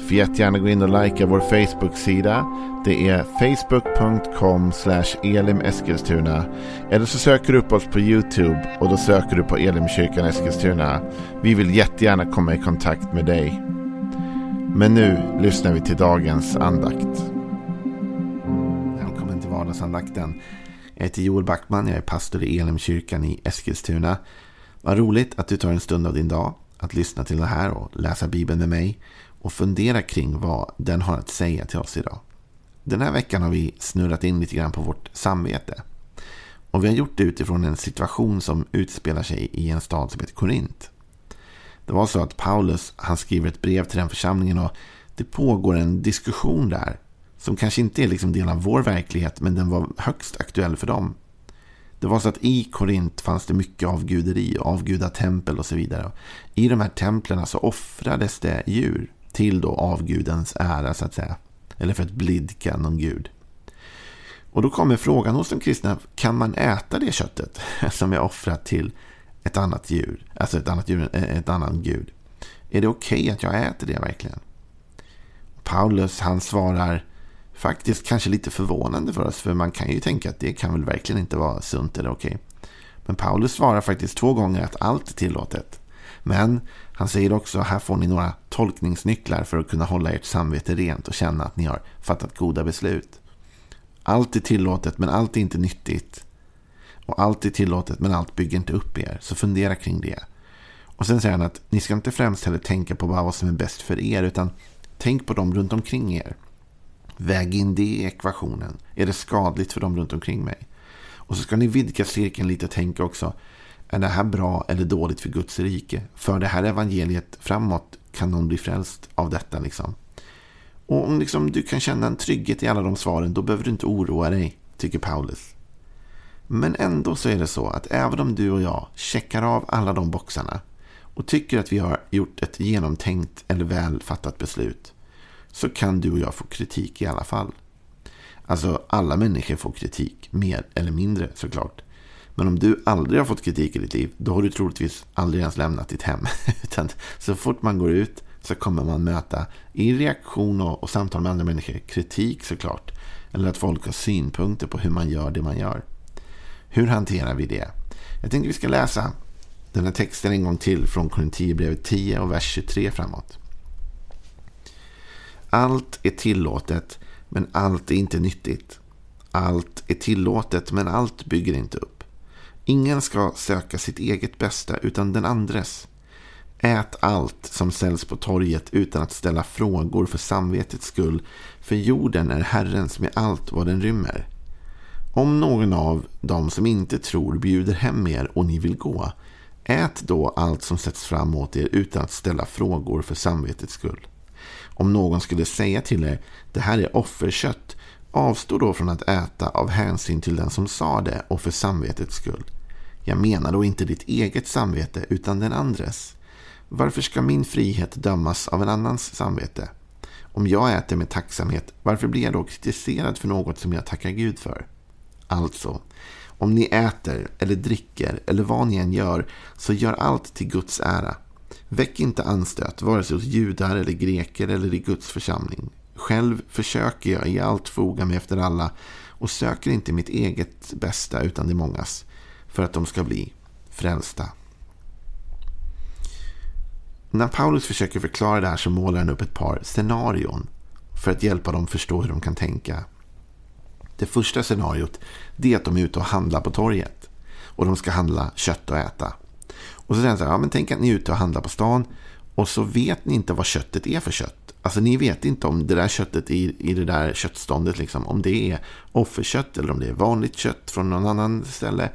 Får jättegärna gå in och likea vår Facebook-sida. Det är facebook.com elimeskilstuna. Eller så söker du upp oss på YouTube och då söker du på Elimkyrkan Eskilstuna. Vi vill jättegärna komma i kontakt med dig. Men nu lyssnar vi till dagens andakt. Välkommen till vardagsandakten. Jag heter Joel Backman, jag är pastor i Elimkyrkan i Eskilstuna. Vad roligt att du tar en stund av din dag att lyssna till det här och läsa Bibeln med mig och fundera kring vad den har att säga till oss idag. Den här veckan har vi snurrat in lite grann på vårt samvete. Och vi har gjort det utifrån en situation som utspelar sig i en stad som heter Korint. Det var så att Paulus han skriver ett brev till den församlingen och det pågår en diskussion där som kanske inte är liksom del av vår verklighet men den var högst aktuell för dem. Det var så att i Korint fanns det mycket avguderi, avgudatempel och så vidare. I de här templen så offrades det djur till då avgudens ära så att säga. Eller för att blidka någon gud. Och då kommer frågan hos de kristna, kan man äta det köttet som är offrat till ett annat djur? Alltså ett annat djur, eh, ett annan gud. Är det okej okay att jag äter det verkligen? Paulus han svarar faktiskt kanske lite förvånande för oss. För man kan ju tänka att det kan väl verkligen inte vara sunt eller okej. Okay. Men Paulus svarar faktiskt två gånger att allt är tillåtet. Men han säger också här får ni några tolkningsnycklar för att kunna hålla ert samvete rent och känna att ni har fattat goda beslut. Allt är tillåtet men allt är inte nyttigt. Och allt är tillåtet men allt bygger inte upp er. Så fundera kring det. Och sen säger han att ni ska inte främst heller tänka på vad som är bäst för er utan tänk på dem runt omkring er. Väg in det i ekvationen. Är det skadligt för dem runt omkring mig? Och så ska ni vidga cirkeln lite och tänka också. Är det här bra eller dåligt för Guds rike? För det här evangeliet framåt kan någon bli frälst av detta liksom. Och om liksom du kan känna en trygghet i alla de svaren, då behöver du inte oroa dig, tycker Paulus. Men ändå så är det så att även om du och jag checkar av alla de boxarna och tycker att vi har gjort ett genomtänkt eller väl fattat beslut så kan du och jag få kritik i alla fall. Alltså alla människor får kritik, mer eller mindre såklart. Men om du aldrig har fått kritik i ditt liv, då har du troligtvis aldrig ens lämnat ditt hem. Utan så fort man går ut så kommer man möta i reaktion och, och samtal med andra människor kritik såklart. Eller att folk har synpunkter på hur man gör det man gör. Hur hanterar vi det? Jag tänkte vi ska läsa den här texten en gång till från Korinthierbrevet 10 och vers 23 framåt. Allt är tillåtet, men allt är inte nyttigt. Allt är tillåtet, men allt bygger inte upp. Ingen ska söka sitt eget bästa, utan den andres. Ät allt som säljs på torget utan att ställa frågor för samvetets skull, för jorden är Herrens med allt vad den rymmer. Om någon av dem som inte tror bjuder hem er och ni vill gå, ät då allt som sätts fram åt er utan att ställa frågor för samvetets skull. Om någon skulle säga till er, det här är offerkött, avstå då från att äta av hänsyn till den som sa det och för samvetets skull. Jag menar då inte ditt eget samvete utan den andres. Varför ska min frihet dömas av en annans samvete? Om jag äter med tacksamhet, varför blir jag då kritiserad för något som jag tackar Gud för? Alltså, om ni äter eller dricker eller vad ni än gör, så gör allt till Guds ära. Väck inte anstöt, vare sig hos judar eller greker eller i Guds församling. Själv försöker jag i allt foga mig efter alla och söker inte mitt eget bästa utan det mångas, för att de ska bli frälsta. När Paulus försöker förklara det här så målar han upp ett par scenarion för att hjälpa dem förstå hur de kan tänka. Det första scenariot är att de är ute och handlar på torget och de ska handla kött och äta. Och så säger han så här, ja, men tänk att ni är ute och handlar på stan och så vet ni inte vad köttet är för kött. Alltså ni vet inte om det där köttet i, i det där köttståndet, liksom, om det är offerkött eller om det är vanligt kött från någon annan ställe.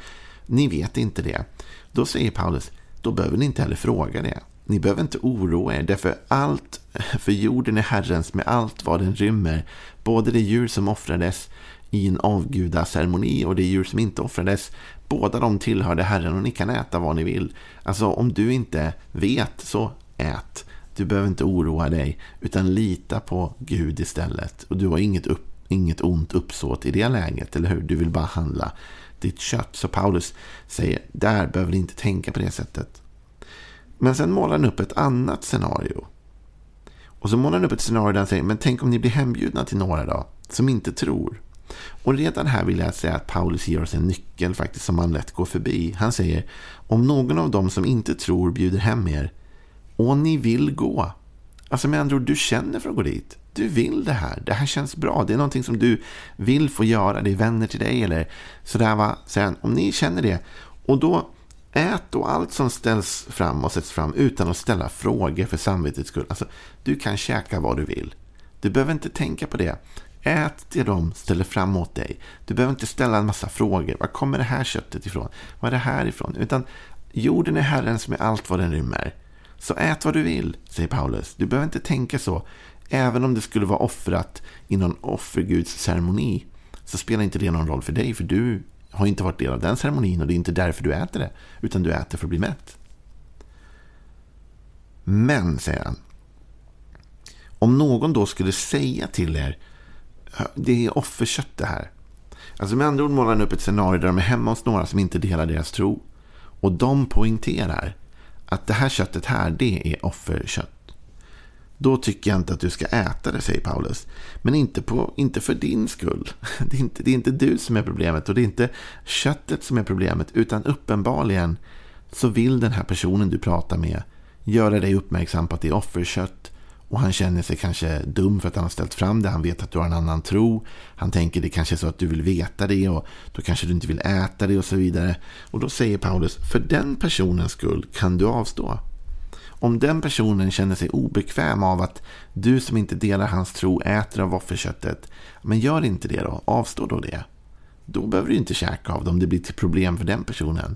Ni vet inte det. Då säger Paulus, då behöver ni inte heller fråga det. Ni behöver inte oroa er, därför allt, för jorden är Herrens med allt vad den rymmer, både det djur som offrades i en avgudaceremoni och det djur som inte offrades. Båda de tillhörde Herren och ni kan äta vad ni vill. Alltså om du inte vet så ät. Du behöver inte oroa dig utan lita på Gud istället. Och du har inget, upp, inget ont uppsåt i det läget, eller hur? Du vill bara handla ditt kött. Så Paulus säger, där behöver ni inte tänka på det sättet. Men sen målar han upp ett annat scenario. Och så målar han upp ett scenario där han säger, men tänk om ni blir hembjudna till några då, som inte tror. Och redan här vill jag säga att Paulus ger oss en nyckel faktiskt som man lätt går förbi. Han säger, om någon av dem som inte tror bjuder hem er, och ni vill gå. Alltså med andra ord, du känner för att gå dit. Du vill det här. Det här känns bra. Det är någonting som du vill få göra. Det är vänner till dig eller sådär va. Sen, om ni känner det. Och då ät då allt som ställs fram och sätts fram utan att ställa frågor för samvetets skull. Alltså, du kan käka vad du vill. Du behöver inte tänka på det. Ät det de ställer fram åt dig. Du behöver inte ställa en massa frågor. Var kommer det här köttet ifrån? Var är det här ifrån? Utan jorden är Herrens med allt vad den rymmer. Så ät vad du vill, säger Paulus. Du behöver inte tänka så. Även om det skulle vara offrat i någon offergudsceremoni så spelar inte det någon roll för dig. För du har inte varit del av den ceremonin och det är inte därför du äter det. Utan du äter för att bli mätt. Men, säger han. Om någon då skulle säga till er det är offerkött det här. Alltså med andra ord målar han upp ett scenario där de är hemma hos några som inte delar deras tro. Och de poängterar att det här köttet här, det är offerkött. Då tycker jag inte att du ska äta det, säger Paulus. Men inte, på, inte för din skull. Det är, inte, det är inte du som är problemet och det är inte köttet som är problemet. Utan uppenbarligen så vill den här personen du pratar med göra dig uppmärksam på att det är offerkött. Och han känner sig kanske dum för att han har ställt fram det. Han vet att du har en annan tro. Han tänker det kanske är så att du vill veta det och då kanske du inte vill äta det och så vidare. Och då säger Paulus, för den personens skull kan du avstå. Om den personen känner sig obekväm av att du som inte delar hans tro äter av offerköttet, men gör inte det då, avstå då det. Då behöver du inte käka av det om det blir till problem för den personen.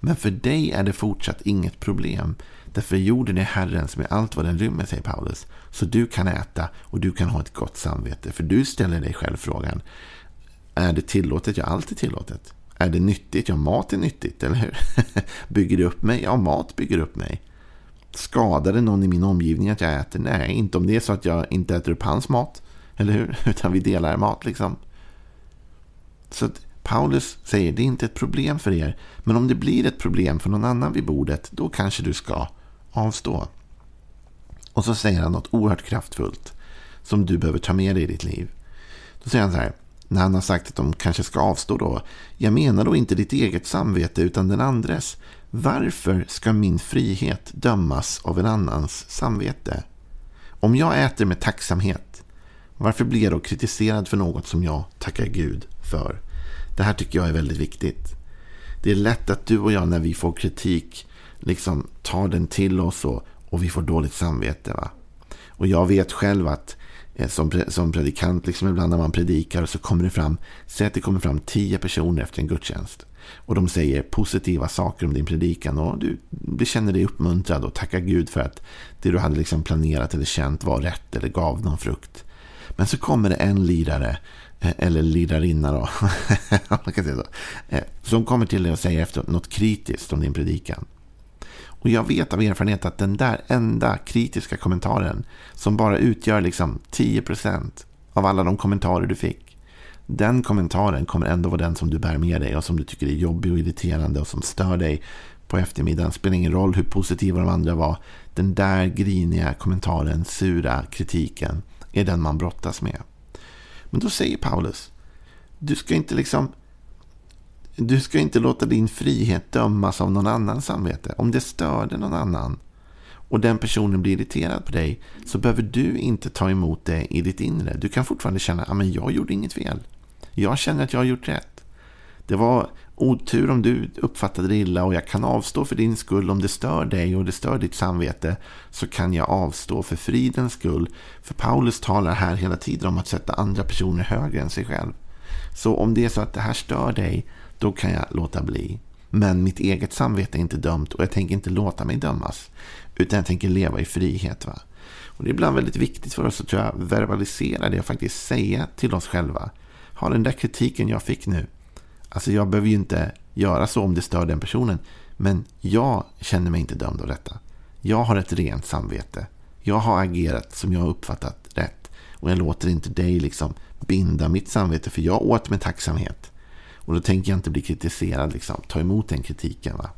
Men för dig är det fortsatt inget problem. Därför jorden är Herrens med allt vad den rymmer, säger Paulus. Så du kan äta och du kan ha ett gott samvete. För du ställer dig själv frågan. Är det tillåtet? Ja, allt är tillåtet. Är det nyttigt? Ja, mat är nyttigt, eller hur? bygger det upp mig? Ja, mat bygger upp mig. Skadar det någon i min omgivning att jag äter? Nej, inte om det är så att jag inte äter upp hans mat. Eller hur? Utan vi delar mat liksom. Så att Paulus säger det är inte ett problem för er. Men om det blir ett problem för någon annan vid bordet, då kanske du ska avstå. Och så säger han något oerhört kraftfullt som du behöver ta med dig i ditt liv. Då säger han så här, när han har sagt att de kanske ska avstå då. Jag menar då inte ditt eget samvete utan den andres. Varför ska min frihet dömas av en annans samvete? Om jag äter med tacksamhet, varför blir jag då kritiserad för något som jag tackar Gud för? Det här tycker jag är väldigt viktigt. Det är lätt att du och jag när vi får kritik liksom tar den till oss och, och vi får dåligt samvete. Va? Och jag vet själv att eh, som, som predikant, liksom ibland när man predikar så kommer det fram, säg att det kommer fram tio personer efter en gudstjänst. Och de säger positiva saker om din predikan och du känner dig uppmuntrad och tackar Gud för att det du hade liksom planerat eller känt var rätt eller gav någon frukt. Men så kommer det en lirare Eh, eller lirarinna då, man kan säga så, eh, som kommer till dig och säger efter något kritiskt om din predikan. Och jag vet av erfarenhet att den där enda kritiska kommentaren som bara utgör liksom 10% av alla de kommentarer du fick. Den kommentaren kommer ändå vara den som du bär med dig och som du tycker är jobbig och irriterande och som stör dig på eftermiddagen. Spelar ingen roll hur positiva de andra var. Den där griniga kommentaren, sura kritiken är den man brottas med. Men då säger Paulus, du ska inte liksom du ska inte låta din frihet dömas av någon annans samvete. Om det störde någon annan och den personen blir irriterad på dig så behöver du inte ta emot det i ditt inre. Du kan fortfarande känna att jag gjorde inget fel. Jag känner att jag har gjort rätt. Det var otur om du uppfattade det illa och jag kan avstå för din skull om det stör dig och det stör ditt samvete så kan jag avstå för fridens skull. För Paulus talar här hela tiden om att sätta andra personer högre än sig själv. Så om det är så att det här stör dig då kan jag låta bli. Men mitt eget samvete är inte dömt och jag tänker inte låta mig dömas. Utan jag tänker leva i frihet. Va? Och Det är ibland väldigt viktigt för oss att verbalisera det och faktiskt säga till oss själva. Har den där kritiken jag fick nu. Alltså jag behöver ju inte göra så om det stör den personen. Men jag känner mig inte dömd av detta. Jag har ett rent samvete. Jag har agerat som jag har uppfattat rätt. Och jag låter inte dig liksom binda mitt samvete. För jag åt med tacksamhet. Och då tänker jag inte bli kritiserad. Liksom. Ta emot den kritiken. Va?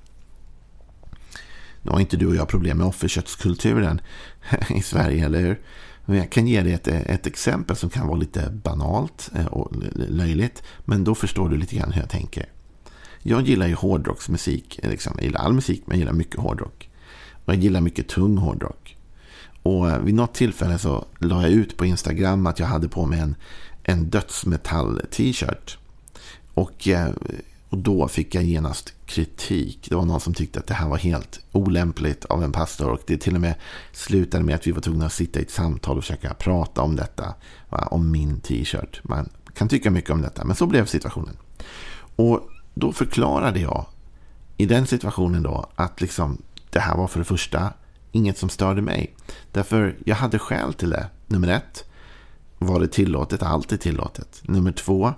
Nu har inte du och jag problem med offerköttskulturen i Sverige, eller hur? Men jag kan ge dig ett, ett exempel som kan vara lite banalt eh, och löjligt. Men då förstår du lite grann hur jag tänker. Jag gillar ju hårdrocksmusik. Eh, liksom. Jag gillar all musik, men jag gillar mycket hårdrock. Och jag gillar mycket tung hårdrock. Och eh, vid något tillfälle så la jag ut på Instagram att jag hade på mig en, en dödsmetall-t-shirt. Och, eh, och då fick jag genast kritik. Det var någon som tyckte att det här var helt olämpligt av en pastor. Och det till och med slutade med att vi var tvungna att sitta i ett samtal och försöka prata om detta. Va? Om min t-shirt. Man kan tycka mycket om detta, men så blev situationen. Och då förklarade jag i den situationen då att liksom det här var för det första inget som störde mig. Därför jag hade skäl till det. Nummer ett, var det tillåtet? Allt är tillåtet. Nummer två,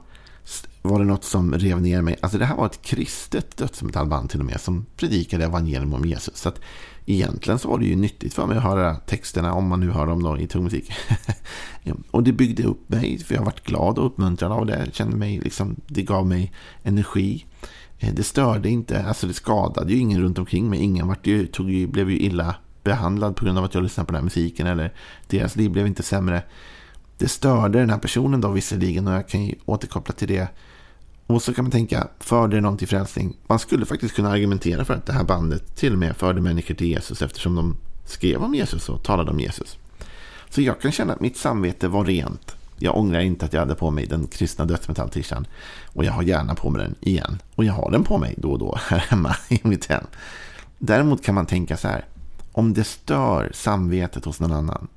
var det något som rev ner mig? Alltså det här var ett kristet dödsmetallband till och med som predikade evangelium om Jesus. Så att egentligen så var det ju nyttigt för mig att höra texterna om man nu hör dem då i tung musik. och det byggde upp mig för jag varit glad och uppmuntrad av det. kände mig liksom, det gav mig energi. Eh, det störde inte, alltså det skadade ju ingen runt omkring mig. Ingen vart ju, tog ju, blev ju illa behandlad på grund av att jag lyssnade på den här musiken. Eller deras liv blev inte sämre. Det störde den här personen då visserligen och jag kan ju återkoppla till det. Och så kan man tänka, förde det någon till frälsning? Man skulle faktiskt kunna argumentera för att det här bandet till och med förde människor till Jesus eftersom de skrev om Jesus och talade om Jesus. Så jag kan känna att mitt samvete var rent. Jag ångrar inte att jag hade på mig den kristna dödsmetalltishan. Och jag har gärna på mig den igen. Och jag har den på mig då och då här hemma i mitt hem. Däremot kan man tänka så här. Om det stör samvetet hos någon annan.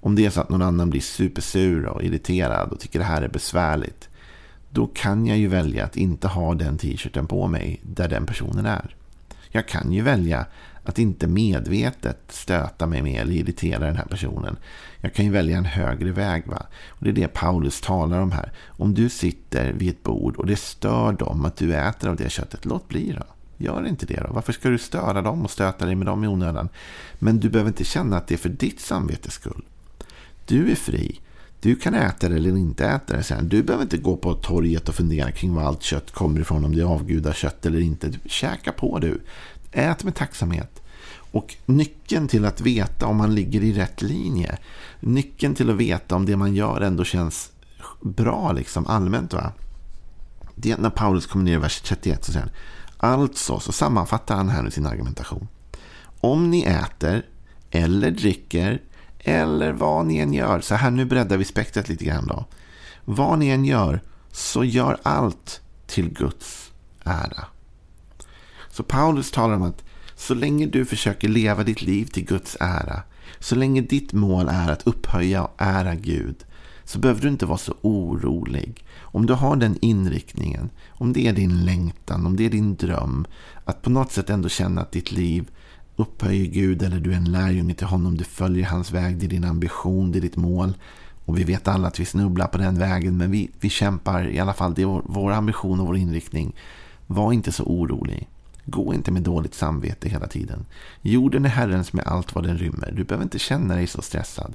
Om det är så att någon annan blir supersur och irriterad och tycker det här är besvärligt. Då kan jag ju välja att inte ha den t-shirten på mig där den personen är. Jag kan ju välja att inte medvetet stöta mig med eller irritera den här personen. Jag kan ju välja en högre väg. Va? Och Det är det Paulus talar om här. Om du sitter vid ett bord och det stör dem att du äter av det köttet, låt bli då. Gör inte det då. Varför ska du störa dem och stöta dig med dem i onödan? Men du behöver inte känna att det är för ditt samvetes skull. Du är fri. Du kan äta det eller inte äta det sen. Du behöver inte gå på torget och fundera kring var allt kött kommer ifrån. Om det är avgudakött eller inte. Käka på du. Ät med tacksamhet. Och nyckeln till att veta om man ligger i rätt linje. Nyckeln till att veta om det man gör ändå känns bra liksom allmänt. va? Det är när Paulus kommer ner i vers 31 så säger han. Alltså så sammanfattar han här nu sin argumentation. Om ni äter eller dricker eller vad ni än gör. Så här nu breddar vi spektrat lite grann då. Vad ni än gör så gör allt till Guds ära. Så Paulus talar om att så länge du försöker leva ditt liv till Guds ära, så länge ditt mål är att upphöja och ära Gud, så behöver du inte vara så orolig. Om du har den inriktningen, om det är din längtan, om det är din dröm, att på något sätt ändå känna att ditt liv upphöjer Gud eller du är en lärjunge till honom, du följer hans väg, det är din ambition, det är ditt mål. Och vi vet alla att vi snubblar på den vägen, men vi, vi kämpar i alla fall, det är vår, vår ambition och vår inriktning. Var inte så orolig. Gå inte med dåligt samvete hela tiden. Jorden är Herrens med allt vad den rymmer. Du behöver inte känna dig så stressad.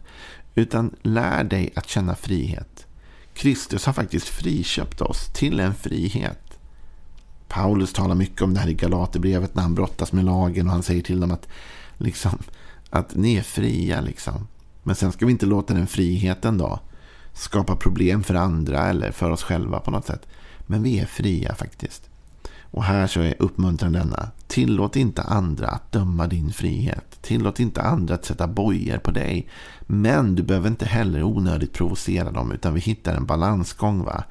Utan lär dig att känna frihet. Kristus har faktiskt friköpt oss till en frihet. Paulus talar mycket om det här i Galaterbrevet när han brottas med lagen och han säger till dem att, liksom, att ni är fria. Liksom. Men sen ska vi inte låta den friheten då skapa problem för andra eller för oss själva på något sätt. Men vi är fria faktiskt. Och här så är uppmuntran denna. Tillåt inte andra att döma din frihet. Tillåt inte andra att sätta bojor på dig. Men du behöver inte heller onödigt provocera dem. Utan vi hittar en balansgång va.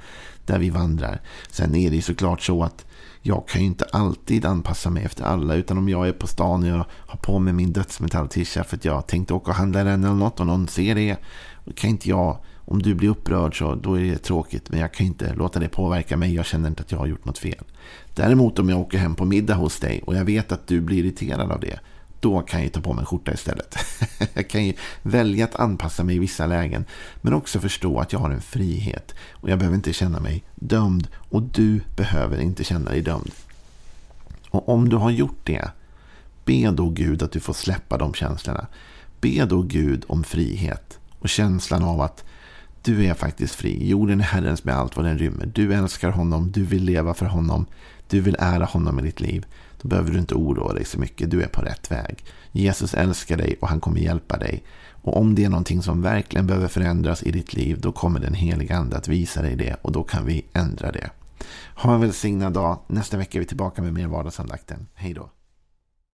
Där vi vandrar. Sen är det såklart så att jag kan ju inte alltid anpassa mig efter alla. Utan om jag är på stan och jag har på mig min dödsmetall-tisha för att jag tänkte åka och handla den eller något och någon ser det. Då kan inte jag om du blir upprörd så då är det tråkigt. Men jag kan inte låta det påverka mig. Jag känner inte att jag har gjort något fel. Däremot om jag åker hem på middag hos dig och jag vet att du blir irriterad av det då kan jag ta på mig en skjorta istället. jag kan ju välja att anpassa mig i vissa lägen. Men också förstå att jag har en frihet. Och jag behöver inte känna mig dömd. Och du behöver inte känna dig dömd. Och om du har gjort det. Be då Gud att du får släppa de känslorna. Be då Gud om frihet. Och känslan av att du är faktiskt fri. Jorden är Herrens med allt vad den rymmer. Du älskar honom. Du vill leva för honom. Du vill ära honom i ditt liv. Då behöver du inte oroa dig så mycket. Du är på rätt väg. Jesus älskar dig och han kommer hjälpa dig. Och om det är någonting som verkligen behöver förändras i ditt liv, då kommer den heliga ande att visa dig det och då kan vi ändra det. Ha en välsignad dag. Nästa vecka är vi tillbaka med mer vardagsandakten. Hej då.